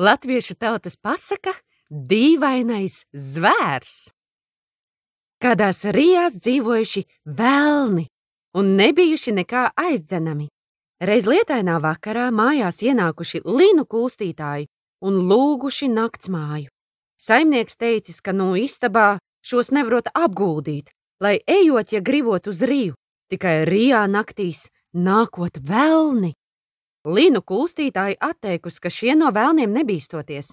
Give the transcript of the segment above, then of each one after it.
Latviešu tautas pasaka dīvainais zvērs. Kādās rijās dzīvojuši velni un nebijuši nekā aizdzenami. Reiz lietainā vakarā mājās ienākuši linu kūstītāji un lūguši naktsmāju. Saimnieks teicis, ka no istabā šos nevarot apguldīt, lai ejot, ja gribot uz riju, tikai rijā naktīs nākot velni. Linu kulstītāji atteikusi, ka šie no vēlniem nebīstoties.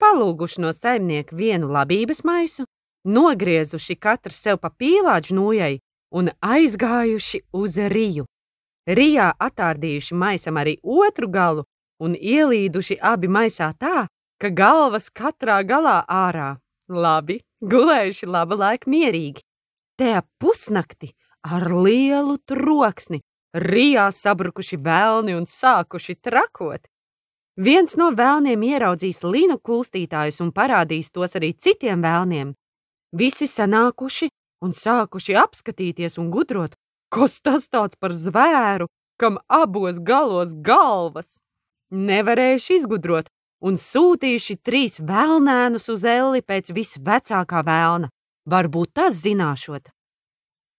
Palūguši no saimnieka vienu labības maisu, nogriezuši katrs sev pa pīlāģu nojai un aizgājuši uz riju. Rijā atārdījuši maisam arī otru galu un ielīduši abi maisā tā, ka galvas katrā galā ārā. Labi, gulējuši labu laiku mierīgi. Te ap pusnakti ar lielu troksni Rijā sabrukuši vēlni un sākuši trakot. Viens no vēlniem ieraudzīs līnu kulstītājus un parādīs tos arī citiem vēlniem. Visi sanākuši un sākuši apskatīties un gudrot, kas tas tāds par zvēru, kam abos galos galvas. Nevarējuši izgudrot un sūtījuši trīs vēlnēnus uz elli pēc visvecākā vēlna. Varbūt tas zināšot.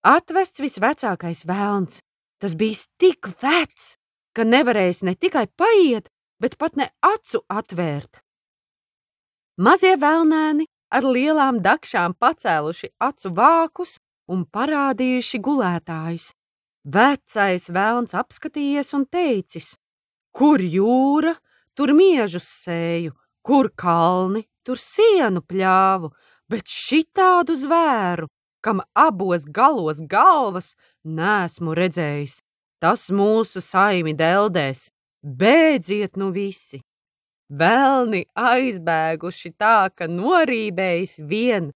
Atvests visvecākais vēlns, Tas bijis tik vecs, ka nevarējis ne tikai paiet, bet pat ne acu atvērt. Mazie vēlnēni ar lielām dakšām pacēluši acu vākus un parādījuši gulētājus. Vecais vēlns apskatījies un teicis: Kur jūra, tur miežus sēju, kur kalni, tur sienu pļāvu, bet šitādu zvēru kam abos galos galvas nesmu redzējis. Tas mūsu saimi deldēs, bēdziet nu visi! Velni aizbēguši tā, ka norībējis vien,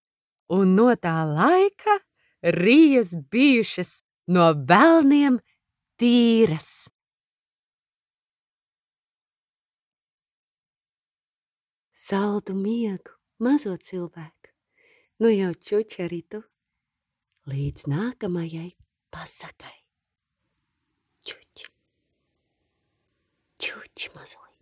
un no tā laika rijas bijušas no velniem tīras. Saldu miegu, mazo cilvēku, nu jau čuči arī tu līdz nākamajai pasakai. Čuči, čuči mazliet.